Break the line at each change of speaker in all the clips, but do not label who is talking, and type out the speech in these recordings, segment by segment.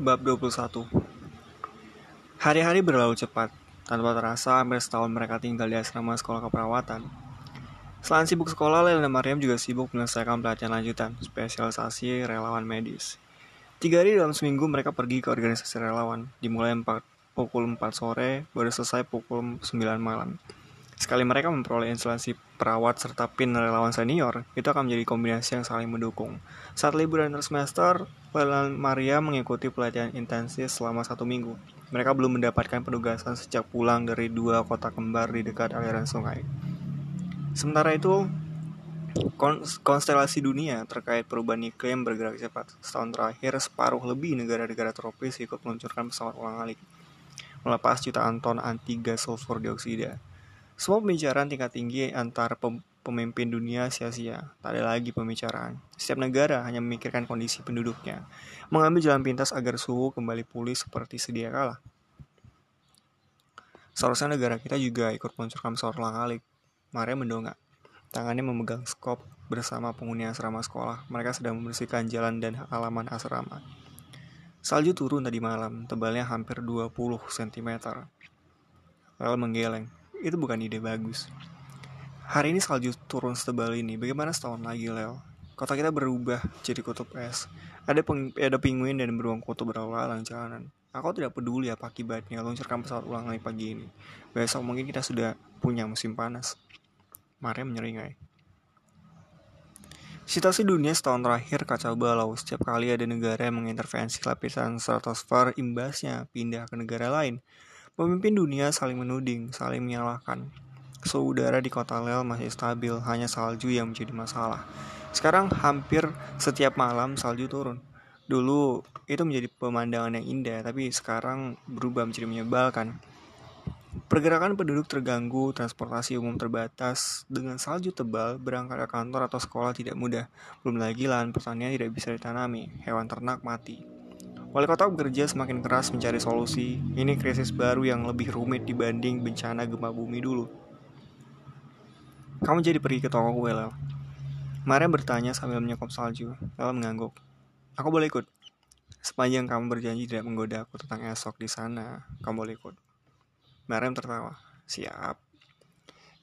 Bab 21 Hari-hari berlalu cepat. Tanpa terasa, hampir setahun mereka tinggal di asrama sekolah keperawatan. Selain sibuk sekolah, Lel dan Mariam juga sibuk menyelesaikan pelatihan lanjutan, spesialisasi relawan medis. Tiga hari dalam seminggu mereka pergi ke organisasi relawan, dimulai 4, pukul 4 sore, baru selesai pukul 9 malam. Sekali mereka memperoleh instalasi perawat serta pin relawan senior, itu akan menjadi kombinasi yang saling mendukung. Saat liburan semester, Leland Maria mengikuti pelatihan intensif selama satu minggu. Mereka belum mendapatkan penugasan sejak pulang dari dua kota kembar di dekat aliran sungai. Sementara itu, konstelasi dunia terkait perubahan iklim bergerak cepat. Setahun terakhir, separuh lebih negara-negara tropis ikut meluncurkan pesawat ulang-alik, melepas jutaan ton anti gas sulfur dioksida. Semua pembicaraan tingkat tinggi antar pemimpin dunia sia-sia. Tak ada lagi pembicaraan. Setiap negara hanya memikirkan kondisi penduduknya, mengambil jalan pintas agar suhu kembali pulih seperti sedia kala. Seharusnya negara kita juga ikut meluncurkan pesawat ulang-alik. Maria mendongak. Tangannya memegang skop bersama penghuni asrama sekolah. Mereka sedang membersihkan jalan dan halaman asrama. Salju turun tadi malam, tebalnya hampir 20 cm. Lalu menggeleng itu bukan ide bagus. Hari ini salju turun setebal ini, bagaimana setahun lagi, Lel? Kota kita berubah jadi kutub es. Ada, peng, ada penguin dan beruang kutub berlalang jalanan. Aku tidak peduli apa akibatnya, luncurkan pesawat ulang lagi pagi ini. Besok mungkin kita sudah punya musim panas. Maria menyeringai. Situasi dunia setahun terakhir kacau balau. Setiap kali ada negara yang mengintervensi lapisan stratosfer, imbasnya pindah ke negara lain. Pemimpin dunia saling menuding, saling menyalahkan. Suhu udara di kota Lel masih stabil, hanya salju yang menjadi masalah. Sekarang hampir setiap malam salju turun. Dulu itu menjadi pemandangan yang indah, tapi sekarang berubah menjadi menyebalkan. Pergerakan penduduk terganggu, transportasi umum terbatas, dengan salju tebal, berangkat ke kantor atau sekolah tidak mudah. Belum lagi lahan pertanian tidak bisa ditanami, hewan ternak mati. Wali kota bekerja semakin keras mencari solusi. Ini krisis baru yang lebih rumit dibanding bencana gempa bumi dulu. Kamu jadi pergi ke toko kue, Lel. Maria bertanya sambil menyekop salju. Lel mengangguk. Aku boleh ikut. Sepanjang kamu berjanji tidak menggoda aku tentang esok di sana, kamu boleh ikut. Mariam tertawa. Siap.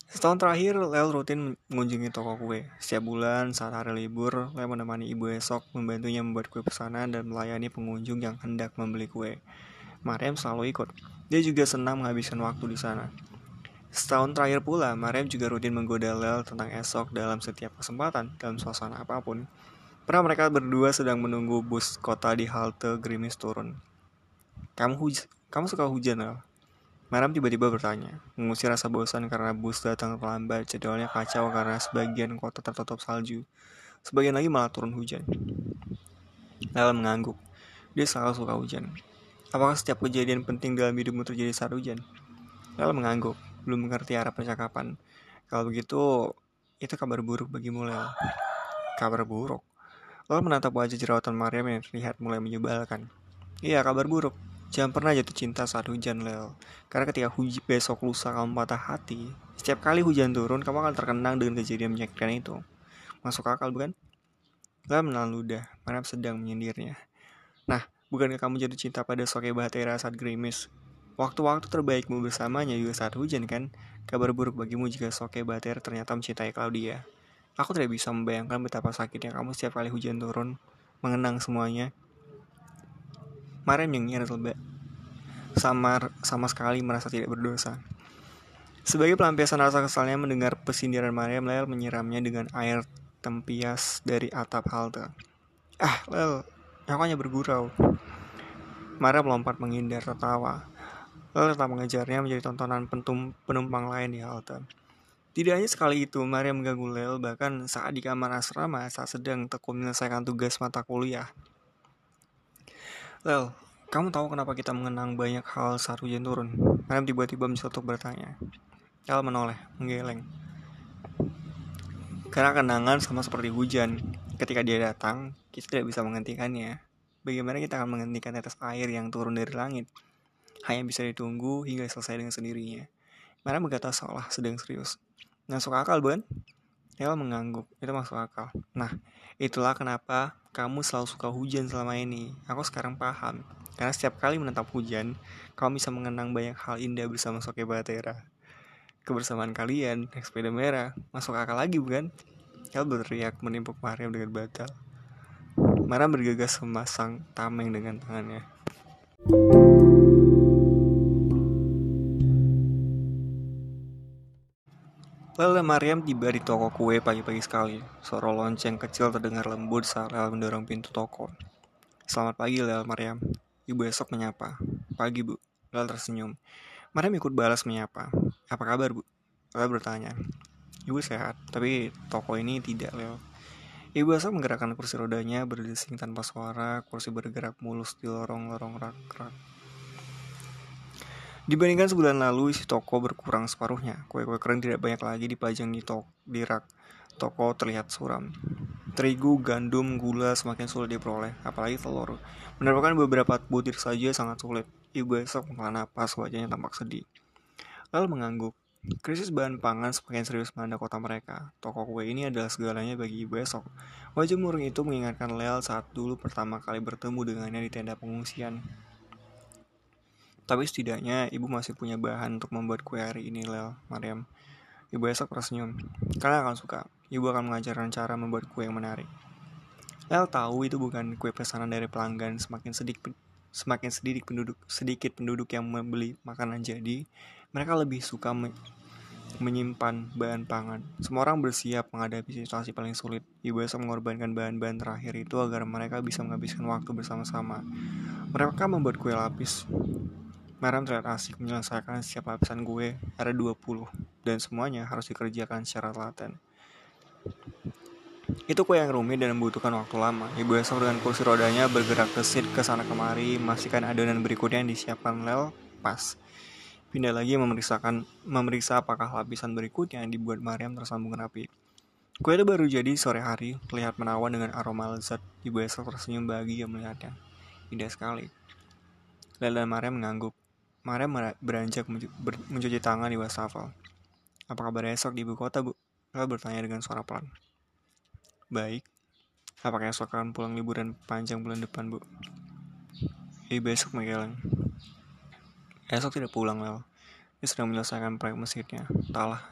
Setahun terakhir, Lel rutin mengunjungi toko kue. Setiap bulan, saat hari libur, Lel menemani ibu esok, membantunya membuat kue pesanan dan melayani pengunjung yang hendak membeli kue. Mariam selalu ikut. Dia juga senang menghabiskan waktu di sana. Setahun terakhir pula, Mariam juga rutin menggoda Lel tentang esok dalam setiap kesempatan, dalam suasana apa pun. Pernah mereka berdua sedang menunggu bus kota di halte gerimis turun. Kamu huj kamu suka hujan, Lel? Maram tiba-tiba bertanya, mengusir rasa bosan karena bus datang terlambat, jadwalnya kacau karena sebagian kota tertutup salju, sebagian lagi malah turun hujan. Lala mengangguk, dia selalu suka hujan. Apakah setiap kejadian penting dalam hidupmu terjadi saat hujan? Lala mengangguk, belum mengerti arah percakapan. Kalau begitu, itu kabar buruk bagimu, Lel. Kabar buruk? Lala menatap wajah jerawatan Mariam yang terlihat mulai menyebalkan. Iya, kabar buruk. Jangan pernah jatuh cinta saat hujan, Lel. Karena ketika hujan besok lusa kamu patah hati, setiap kali hujan turun, kamu akan terkenang dengan kejadian menyakitkan itu. Masuk akal, bukan? Lel menelan ludah, Mariam sedang menyindirnya. Nah, bukankah kamu jatuh cinta pada Soke Bahtera saat gerimis? Waktu-waktu terbaikmu bersamanya juga saat hujan, kan? Kabar buruk bagimu jika Soke Bahtera ternyata mencintai Claudia. Aku tidak bisa membayangkan betapa sakitnya kamu setiap kali hujan turun, mengenang semuanya, Mariam nyengir lebih samar sama sekali merasa tidak berdosa. Sebagai pelampiasan rasa kesalnya mendengar pesindiran Mariam, Lel menyiramnya dengan air tempias dari atap halte. Ah, Lel, aku hanya bergurau. Mariam melompat menghindar tertawa. Lel tetap mengejarnya menjadi tontonan pentum, penumpang lain di halte. Tidak hanya sekali itu, Maria mengganggu Lel bahkan saat di kamar asrama saat sedang tekun menyelesaikan tugas mata kuliah. Lel, kamu tahu kenapa kita mengenang banyak hal saat hujan turun? Madam tiba-tiba mencetuk bertanya. Lel menoleh, menggeleng. Karena kenangan sama seperti hujan. Ketika dia datang, kita tidak bisa menghentikannya. Bagaimana kita akan menghentikan tetes air yang turun dari langit? Hanya bisa ditunggu hingga selesai dengan sendirinya. Madam berkata seolah sedang serius. Masuk akal, bukan? Lel mengangguk, itu masuk akal. Nah, itulah kenapa kamu selalu suka hujan selama ini. Aku sekarang paham. Karena setiap kali menetap hujan, kamu bisa mengenang banyak hal indah bersama Soke Batera. Kebersamaan kalian, naik sepeda merah, masuk akal lagi bukan? Kal berteriak menimpuk Mariam dengan batal. Mariam bergegas memasang tameng dengan tangannya. Lel dan Mariam tiba di toko kue pagi-pagi sekali. Suara lonceng kecil terdengar lembut saat Lel mendorong pintu toko. Selamat pagi, Lel Mariam. Ibu esok menyapa. Pagi, Bu. Lel tersenyum. Mariam ikut balas menyapa. Apa kabar, Bu? Lel bertanya. Ibu sehat, tapi toko ini tidak, Lel. Ibu esok menggerakkan kursi rodanya berdesing tanpa suara, kursi bergerak mulus di lorong-lorong rak-rak. Dibandingkan sebulan lalu, isi toko berkurang separuhnya. Kue-kue kering tidak banyak lagi dipajang di, toko, di rak. Toko terlihat suram. Terigu, gandum, gula semakin sulit diperoleh, apalagi telur. Mendapatkan beberapa butir saja sangat sulit. Ibu esok menghela napas, wajahnya tampak sedih. Lalu mengangguk. Krisis bahan pangan semakin serius melanda kota mereka. Toko kue ini adalah segalanya bagi ibu esok. Wajah murung itu mengingatkan Lel saat dulu pertama kali bertemu dengannya di tenda pengungsian. Tapi setidaknya ibu masih punya bahan untuk membuat kue hari ini, Lel, Mariam. Ibu esok tersenyum. Kalian akan suka. Ibu akan mengajarkan cara membuat kue yang menarik. Lel tahu itu bukan kue pesanan dari pelanggan. Semakin sedikit semakin sedikit penduduk sedikit penduduk yang membeli makanan jadi, mereka lebih suka me menyimpan bahan pangan. Semua orang bersiap menghadapi situasi paling sulit. Ibu esok mengorbankan bahan-bahan terakhir itu agar mereka bisa menghabiskan waktu bersama-sama. Mereka membuat kue lapis, Maram terlihat asik menyelesaikan setiap lapisan gue, ada 20, dan semuanya harus dikerjakan secara telaten. Itu kue yang rumit dan membutuhkan waktu lama. Ibu esok dengan kursi rodanya bergerak kesit ke sana kemari, memastikan adonan berikutnya yang disiapkan Lel pas. Pindah lagi memeriksakan memeriksa apakah lapisan berikutnya yang dibuat Mariam tersambung rapi. Kue itu baru jadi sore hari, terlihat menawan dengan aroma lezat. Ibu esok tersenyum bahagia melihatnya. Indah sekali. Lel dan Mariam mengangguk. Maria beranjak mencuci tangan di wastafel. Apa kabar esok di ibu kota, Bu? Saya bertanya dengan suara pelan. Baik. Apakah esok akan pulang liburan panjang bulan depan, Bu? Ibu besok menggeleng. Esok tidak pulang, Lel. Dia sedang menyelesaikan proyek masjidnya. Entahlah,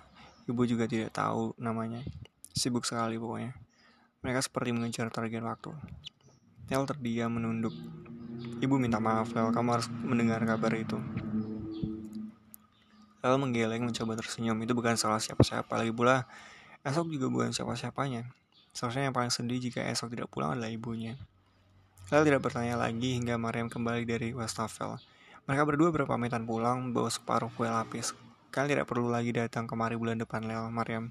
ibu juga tidak tahu namanya. Sibuk sekali pokoknya. Mereka seperti mengejar target waktu. Lel terdiam menunduk. Ibu minta maaf, Lel. Kamu harus mendengar kabar itu. Lalu menggeleng mencoba tersenyum. Itu bukan salah siapa-siapa. Lagi pula, esok juga bukan siapa-siapanya. Seharusnya yang paling sedih jika esok tidak pulang adalah ibunya. Lalu tidak bertanya lagi hingga Mariam kembali dari Westafel. Mereka berdua berpamitan pulang bawa separuh kue lapis. Kalian tidak perlu lagi datang kemari bulan depan, Lel, Mariam.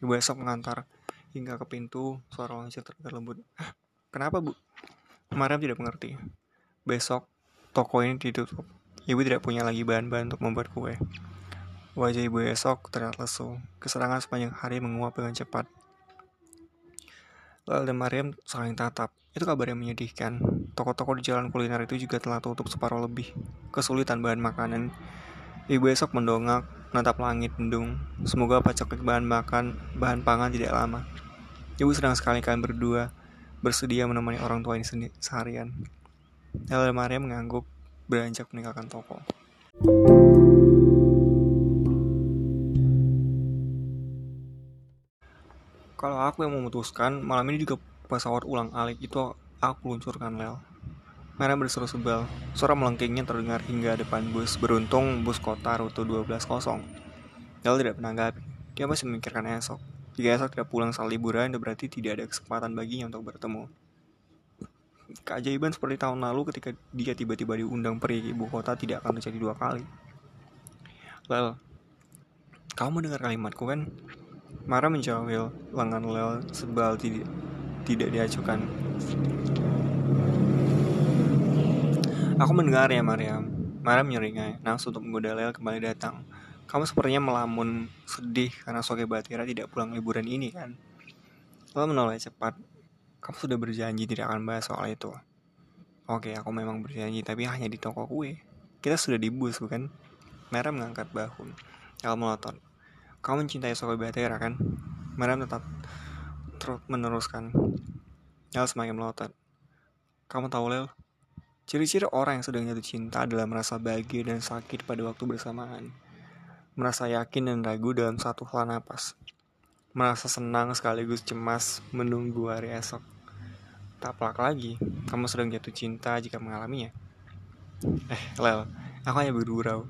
Ibu esok mengantar hingga ke pintu, suara lonceng terdengar lembut. Kenapa, Bu? Mariam tidak mengerti. Besok, toko ini ditutup. Ibu tidak punya lagi bahan-bahan untuk membuat kue. Wajah ibu esok terlihat lesu. Keserangan sepanjang hari menguap dengan cepat. Lel dan Mariam saling tatap. Itu kabar yang menyedihkan. Toko-toko di jalan kuliner itu juga telah tutup separuh lebih. Kesulitan bahan makanan. Ibu esok mendongak, menatap langit mendung. Semoga pacak bahan makan, bahan pangan tidak lama. Ibu sedang sekali kalian berdua bersedia menemani orang tua ini seharian. Dan Mariam mengangguk, beranjak meninggalkan toko. Aku yang memutuskan, malam ini juga pesawat ulang alik itu aku luncurkan Lel. Merah berseru sebal, suara melengkingnya terdengar hingga depan bus. Beruntung bus kota rute 12.0. Lel tidak menanggapi, dia masih memikirkan esok. Jika esok tidak pulang saat liburan, berarti tidak ada kesempatan baginya untuk bertemu. Keajaiban seperti tahun lalu ketika dia tiba-tiba diundang pergi ibu kota tidak akan terjadi dua kali. Lel, kamu dengar kalimatku kan? Mara menjawil lengan Lel sebal tidak, tidak diajukan. Aku mendengar ya Mariam. Mara menyeringai, nafsu untuk menggoda Lel kembali datang. Kamu sepertinya melamun sedih karena Soge Batira tidak pulang liburan ini kan? Lel menoleh cepat. Kamu sudah berjanji tidak akan bahas soal itu. Oke, aku memang berjanji, tapi hanya di toko kue. Kita sudah di bus, bukan? Mara mengangkat bahu. El melotot. Kamu mencintai Sokoy Batera kan? Mariam tetap terus meneruskan. El semakin melotot. Kamu tahu Lel, Ciri-ciri orang yang sedang jatuh cinta adalah merasa bahagia dan sakit pada waktu bersamaan. Merasa yakin dan ragu dalam satu hal napas. Merasa senang sekaligus cemas menunggu hari esok. Tak pelak lagi, kamu sedang jatuh cinta jika mengalaminya. Eh, Lel, aku hanya bergurau.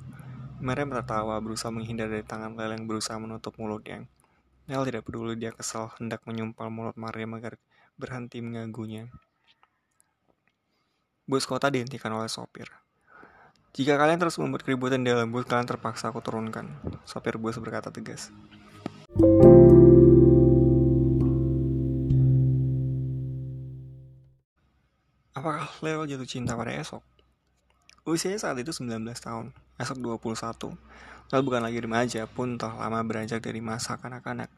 Mereka tertawa berusaha menghindar dari tangan Lel yang berusaha menutup mulutnya. Lel tidak peduli dia kesal hendak menyumpal mulut Mariam agar berhenti mengganggunya. Bus kota dihentikan oleh sopir. Jika kalian terus membuat keributan di dalam bus, kalian terpaksa aku turunkan. Sopir bus berkata tegas. Apakah Leo jatuh cinta pada esok? Usianya saat itu 19 tahun, esok 21. Lel bukan lagi remaja pun telah lama beranjak dari masa kanak-kanak.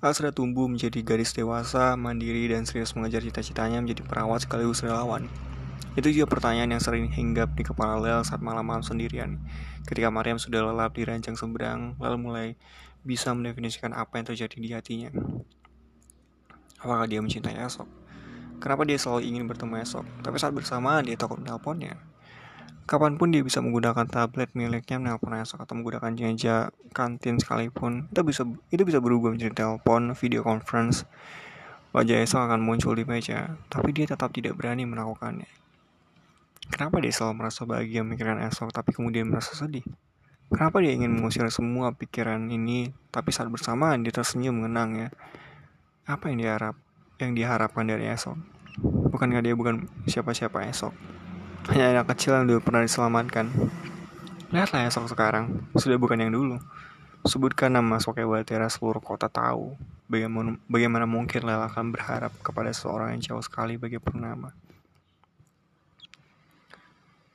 Lel sudah tumbuh menjadi gadis dewasa, mandiri, dan serius mengejar cita-citanya menjadi perawat sekaligus relawan. Itu juga pertanyaan yang sering hinggap di kepala Lel saat malam-malam sendirian. Ketika Mariam sudah lelap di ranjang seberang, Lel mulai bisa mendefinisikan apa yang terjadi di hatinya. Apakah dia mencintai esok? Kenapa dia selalu ingin bertemu esok, tapi saat bersamaan dia takut menelponnya? Kapan pun dia bisa menggunakan tablet miliknya menelpon esok atau menggunakan janja kantin sekalipun, itu bisa itu bisa berubah menjadi telepon, video conference. Wajah esok akan muncul di meja, tapi dia tetap tidak berani melakukannya. Kenapa dia selalu merasa bahagia memikirkan esok, tapi kemudian merasa sedih? Kenapa dia ingin mengusir semua pikiran ini, tapi saat bersamaan dia tersenyum mengenangnya? Apa yang diharap? yang diharapkan dari esok. Bukankah dia bukan siapa-siapa esok? Hanya anak kecil yang dulu pernah diselamatkan. Lihatlah esok sekarang, sudah bukan yang dulu. Sebutkan nama Soke Waltera seluruh kota tahu. Bagaimana, bagaimana mungkin Lela akan berharap kepada seorang yang jauh sekali bagi purnama.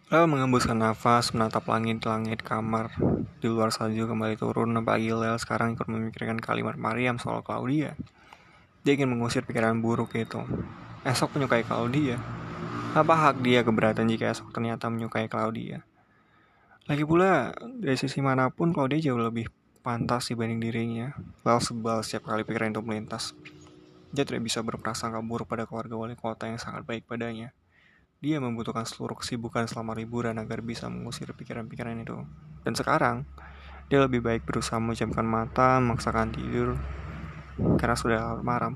Lela mengembuskan nafas, menatap langit-langit kamar. Di luar salju kembali turun, pagi Lel sekarang ikut memikirkan kalimat Mariam soal Claudia. Dia ingin mengusir pikiran buruk itu. Esok menyukai Claudia. Apa hak dia keberatan jika esok ternyata menyukai Claudia? Lagi pula, dari sisi mana pun Claudia jauh lebih pantas dibanding dirinya. Lalu sebal setiap kali pikiran itu melintas. Dia tidak bisa berprasangka buruk pada keluarga wali kota yang sangat baik padanya. Dia membutuhkan seluruh kesibukan selama liburan agar bisa mengusir pikiran-pikiran itu. Dan sekarang, dia lebih baik berusaha menjamkan mata, memaksakan tidur, karena sudah malam.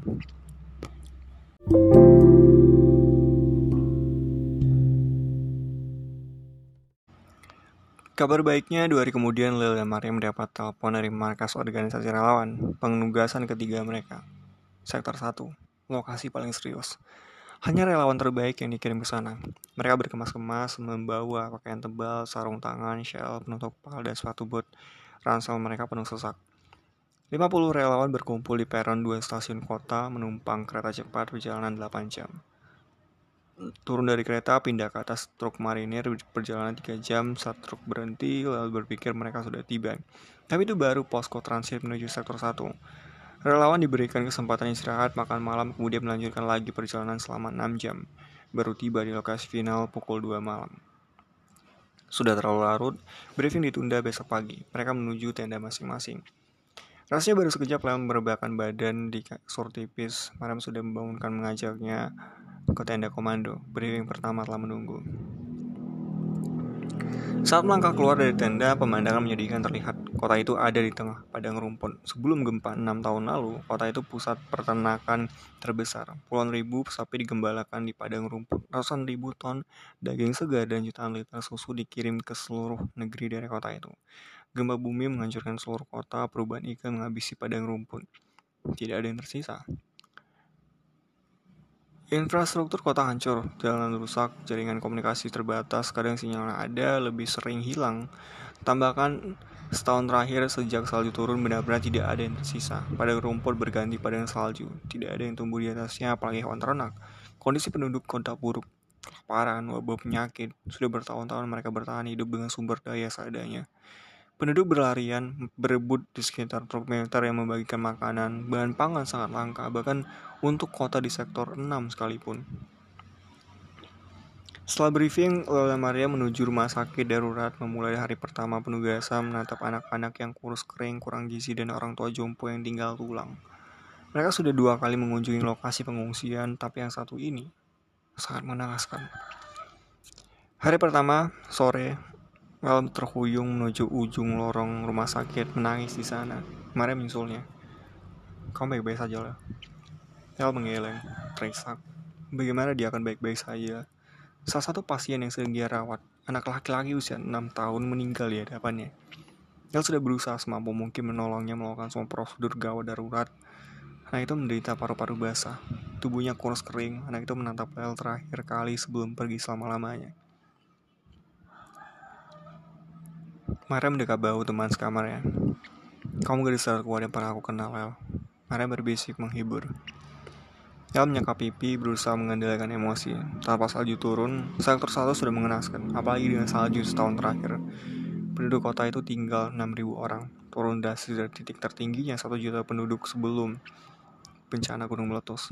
Kabar baiknya, dua hari kemudian Lil dan Maria mendapat telepon dari markas organisasi relawan, penugasan ketiga mereka. Sektor 1, lokasi paling serius. Hanya relawan terbaik yang dikirim ke sana. Mereka berkemas-kemas, membawa pakaian tebal, sarung tangan, shell, penutup kepala, dan sepatu bot. Ransel mereka penuh sesak. 50 relawan berkumpul di peron dua stasiun kota menumpang kereta cepat perjalanan 8 jam. Turun dari kereta, pindah ke atas truk marinir perjalanan 3 jam saat truk berhenti lalu berpikir mereka sudah tiba. Tapi itu baru posko transit menuju sektor 1. Relawan diberikan kesempatan istirahat, makan malam, kemudian melanjutkan lagi perjalanan selama 6 jam. Baru tiba di lokasi final pukul 2 malam. Sudah terlalu larut, briefing ditunda besok pagi. Mereka menuju tenda masing-masing. Rasanya baru sekejap Lem merebahkan badan di kasur tipis. Maram sudah membangunkan mengajaknya ke tenda komando. Briefing pertama telah menunggu. Saat melangkah keluar dari tenda, pemandangan menyedihkan terlihat. Kota itu ada di tengah padang rumput. Sebelum gempa 6 tahun lalu, kota itu pusat peternakan terbesar. Puluhan ribu sapi digembalakan di padang rumput. Ratusan ribu ton daging segar dan jutaan liter susu dikirim ke seluruh negeri dari kota itu. Gempa bumi menghancurkan seluruh kota, perubahan iklim menghabisi padang rumput. Tidak ada yang tersisa. Infrastruktur kota hancur, jalan rusak, jaringan komunikasi terbatas, kadang sinyal ada, lebih sering hilang. Tambahkan setahun terakhir sejak salju turun benar-benar tidak ada yang tersisa. Padang rumput berganti padang salju, tidak ada yang tumbuh di atasnya apalagi hewan ternak. Kondisi penduduk kota buruk, kelaparan, wabah penyakit, sudah bertahun-tahun mereka bertahan hidup dengan sumber daya seadanya. Penduduk berlarian berebut di sekitar truk militer yang membagikan makanan, bahan pangan sangat langka, bahkan untuk kota di sektor 6 sekalipun. Setelah briefing, Lola Maria menuju rumah sakit darurat memulai hari pertama penugasan menatap anak-anak yang kurus kering, kurang gizi, dan orang tua jompo yang tinggal tulang. Mereka sudah dua kali mengunjungi lokasi pengungsian, tapi yang satu ini sangat mengenaskan. Hari pertama, sore, Lel terhuyung menuju ujung lorong rumah sakit menangis di sana. Maria menyusulnya. Kamu baik-baik saja, Lel. Lel menggeleng, terisak. Bagaimana dia akan baik-baik saja? Salah satu pasien yang sedang dia rawat, anak laki-laki usia 6 tahun meninggal di hadapannya. Lel sudah berusaha semampu mungkin menolongnya melakukan semua prosedur gawat darurat. Anak itu menderita paru-paru basah. Tubuhnya kurus kering. Anak itu menatap Lel terakhir kali sebelum pergi selama-lamanya. Maria mendekat bau teman sekamarnya. Kamu gadis terkuat yang pernah aku kenal, El. Maria berbisik menghibur. El menyekap pipi, berusaha mengendalikan emosi. Tanpa salju turun, sektor satu sudah mengenaskan, apalagi dengan salju setahun terakhir. Penduduk kota itu tinggal 6.000 orang, turun dari titik tertingginya 1 juta penduduk sebelum bencana gunung meletus.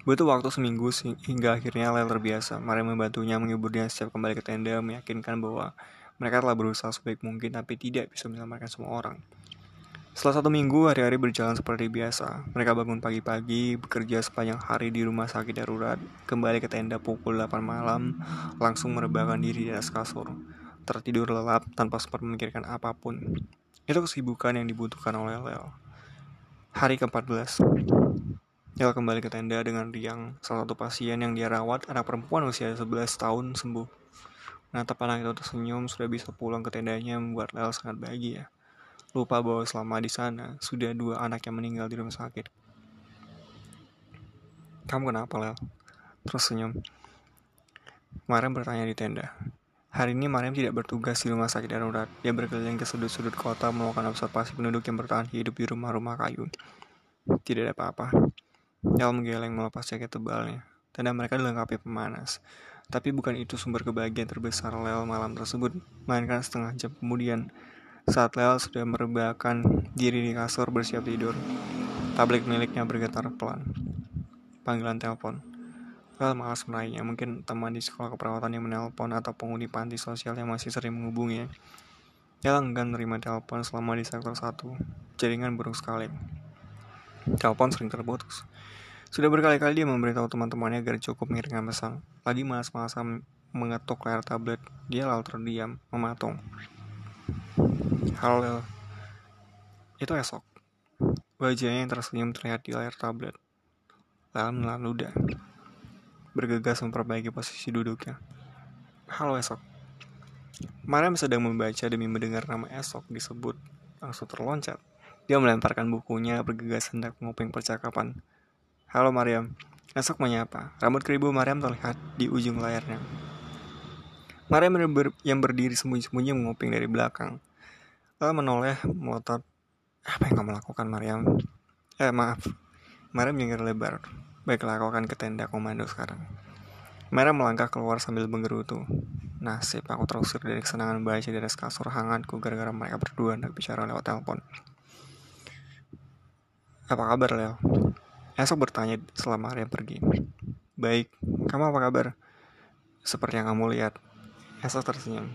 Butuh waktu seminggu hingga akhirnya Lel terbiasa. Maria membantunya menghibur setiap kembali ke tenda, meyakinkan bahwa mereka telah berusaha sebaik mungkin tapi tidak bisa menyelamatkan semua orang. Setelah satu minggu, hari-hari berjalan seperti biasa. Mereka bangun pagi-pagi, bekerja sepanjang hari di rumah sakit darurat, kembali ke tenda pukul 8 malam, langsung merebahkan diri di atas kasur. Tertidur lelap tanpa sempat memikirkan apa pun. Itu kesibukan yang dibutuhkan oleh Lel. Hari ke-14 Yel kembali ke tenda dengan Riang, salah satu pasien yang dia rawat, anak perempuan usia 11 tahun sembuh. Menatap anak itu tersenyum, sudah bisa pulang ke tendanya membuat Lel sangat bahagia. Lupa bahwa selama di sana, sudah dua anak yang meninggal di rumah sakit. Kamu kenapa, Lel? Terus senyum. Mariam bertanya di tenda. Hari ini Mariam tidak bertugas di rumah sakit darurat. Dia berkeliling ke sudut-sudut kota melakukan observasi penduduk yang bertahan hidup di rumah-rumah kayu. Tidak ada apa-apa. El menggeleng melepas jaket tebalnya. Tenda mereka dilengkapi pemanas. Tapi bukan itu sumber kebahagiaan terbesar Lel malam tersebut, melainkan setengah jam kemudian, saat Lel sudah merebahkan diri di kasur bersiap tidur. Tablet miliknya bergetar pelan. Panggilan telepon. Lel malas meraihnya, mungkin teman di sekolah keperawatan yang menelpon atau penghuni panti sosial yang masih sering menghubungi. Lel enggan menerima telepon selama di sektor 1. Jaringan buruk sekali. Telepon sering terputus. Sudah berkali-kali dia memberitahu teman-temannya agar cukup mengirimkan pesan. Lagi malas-malasan mengetuk layar tablet, dia lalu terdiam, mematung. Halo, itu esok. Wajahnya yang tersenyum terlihat di layar tablet. Lalu menelan ludah. Bergegas memperbaiki posisi duduknya. Halo esok. Mariam sedang membaca demi mendengar nama esok disebut. Langsung terloncat. Dia melemparkan bukunya bergegas hendak menguping percakapan. Halo Mariam. Esok menyapa. Rambut keribu Mariam terlihat di ujung layarnya. Mariam yang berdiri sembunyi-sembunyi menguping dari belakang. Lalu menoleh melotot. Apa yang kamu lakukan Mariam? Eh maaf. Mariam nyengir lebar. Baiklah aku akan ke tenda komando sekarang. Mariam melangkah keluar sambil menggerutu. Nasib aku terusir dari kesenangan di atas kasur hangatku gara-gara mereka berdua hendak bicara lewat telepon. Apa kabar Leo? Esok bertanya selama hari pergi. Baik, kamu apa kabar? Seperti yang kamu lihat. Esok tersenyum.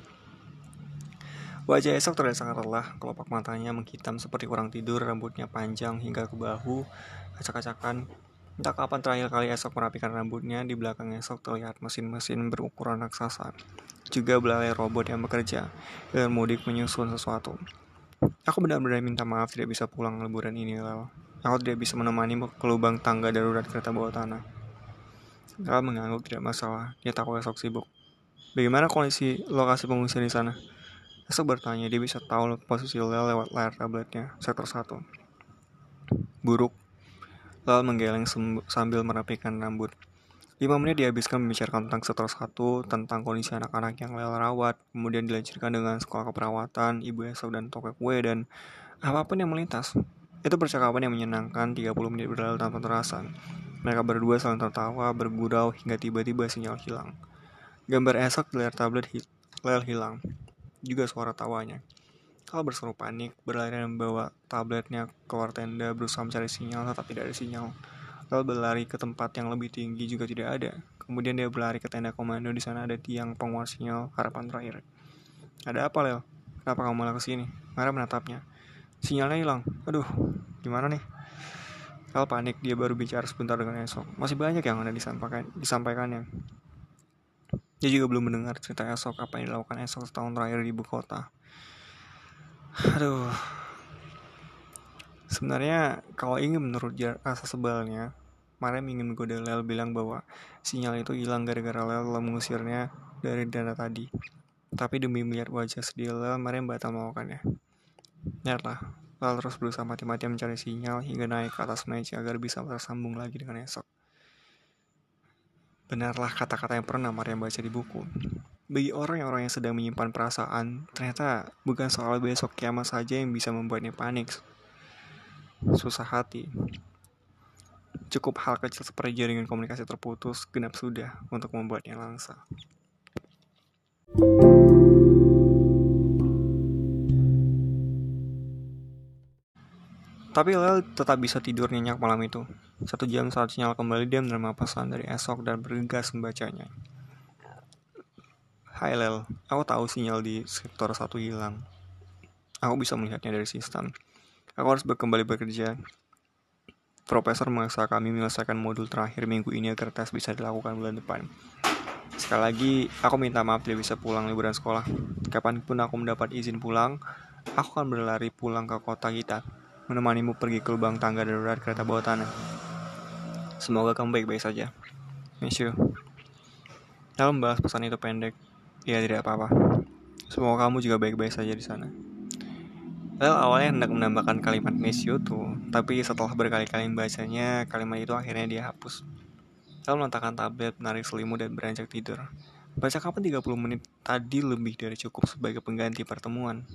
Wajah Esok terlihat sangat lelah, kelopak matanya menghitam seperti kurang tidur, rambutnya panjang hingga ke bahu, acak-acakan. Entah kapan terakhir kali Esok merapikan rambutnya, di belakang Esok terlihat mesin-mesin berukuran raksasa. Juga belalai robot yang bekerja, dan mudik menyusun sesuatu. Aku benar-benar minta maaf tidak bisa pulang liburan ini, Lel. Aku tidak bisa menemani ke lubang tangga darurat kereta bawah tanah. Lel mengangguk tidak masalah, dia takut esok sibuk. Bagaimana kondisi lokasi pengungsian di sana? Esok bertanya, dia bisa tahu posisi Lel lewat layar tabletnya, sektor 1. Buruk. Lel menggeleng sambil merapikan rambut. Lima menit dihabiskan membicarakan tentang sektor 1, tentang kondisi anak-anak yang Lel rawat, kemudian dilanjutkan dengan sekolah keperawatan, ibu esok dan toko kue, dan apa pun yang melintas. Itu percakapan yang menyenangkan 30 menit berlalu tanpa terasa. Mereka berdua saling tertawa, bergurau hingga tiba-tiba sinyal hilang. Gambar esok di layar tablet hi Lel hilang. Juga suara tawanya. Kalau berseru panik, berlari dan membawa tabletnya keluar tenda berusaha mencari sinyal, tetap tidak ada sinyal. Lel berlari ke tempat yang lebih tinggi juga tidak ada. Kemudian dia berlari ke tenda komando di sana ada tiang penguat sinyal harapan terakhir. Ada apa Lel? Kenapa kamu malah ke sini? Mara menatapnya. Sinyalnya hilang. Aduh, gimana nih? Al panik, dia baru bicara sebentar dengan esok. Masih banyak yang ada disampaikan, disampaikannya. Dia juga belum mendengar cerita esok apa yang dilakukan esok setahun terakhir di ibu kota. Aduh. Sebenarnya kalau ingin menurut rasa sebalnya, Mariam ingin menggoda Lel bilang bahwa sinyal itu hilang gara-gara Lel telah mengusirnya dari dana tadi. Tapi demi melihat wajah sedih Lel, Mariam batal melakukannya. Lihatlah, Lel terus berusaha mati-matian mencari sinyal hingga naik ke atas meja agar bisa tersambung lagi dengan esok. Benarlah kata-kata yang pernah Mariam baca di buku. Bagi orang-orang yang sedang menyimpan perasaan, ternyata bukan soal besok kiamat saja yang bisa membuatnya panik. Susah hati, Cukup hal kecil seperti jaringan komunikasi terputus genap sudah untuk membuatnya langsa. Tapi Lel tetap bisa tidur nyenyak malam itu. Satu jam saat sinyal kembali dia menerima pesan dari esok dan bergegas membacanya. Hai Lel, aku tahu sinyal di sektor satu hilang. Aku bisa melihatnya dari sistem. Aku harus kembali bekerja. Profesor memaksa kami menyelesaikan modul terakhir minggu ini agar tes bisa dilakukan bulan depan. Sekali lagi, aku minta maaf tidak bisa pulang liburan sekolah. Kapan pun aku mendapat izin pulang, aku akan berlari pulang ke kota kita, menemanimu pergi ke lubang tangga darurat kereta bawah tanah. Semoga kamu baik-baik saja. Miss you. Dalam bahas pesan itu pendek, ya tidak apa-apa. Semoga kamu juga baik-baik saja di sana. Well, awalnya hendak menambahkan kalimat miss you tuh, tapi setelah berkali-kali membacanya, kalimat itu akhirnya dia hapus. Lalu meletakkan tablet, menarik selimut, dan beranjak tidur. Baca kapan 30 menit tadi lebih dari cukup sebagai pengganti pertemuan.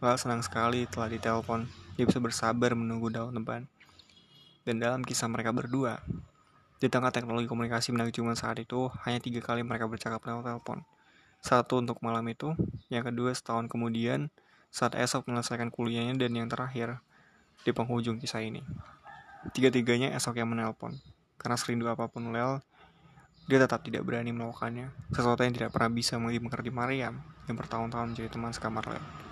Well, senang sekali telah ditelepon. Dia bisa bersabar menunggu daun depan. Dan dalam kisah mereka berdua, di tengah teknologi komunikasi cuma saat itu, hanya tiga kali mereka bercakap lewat telepon. Satu untuk malam itu, yang kedua setahun kemudian, saat esok menyelesaikan kuliahnya dan yang terakhir di penghujung kisah ini. Tiga-tiganya esok yang menelpon. Karena serindu apa pun Lel, dia tetap tidak berani melakukannya. Sesuatu yang tidak pernah bisa mengerti Mariam yang bertahun-tahun menjadi teman sekamar Lel.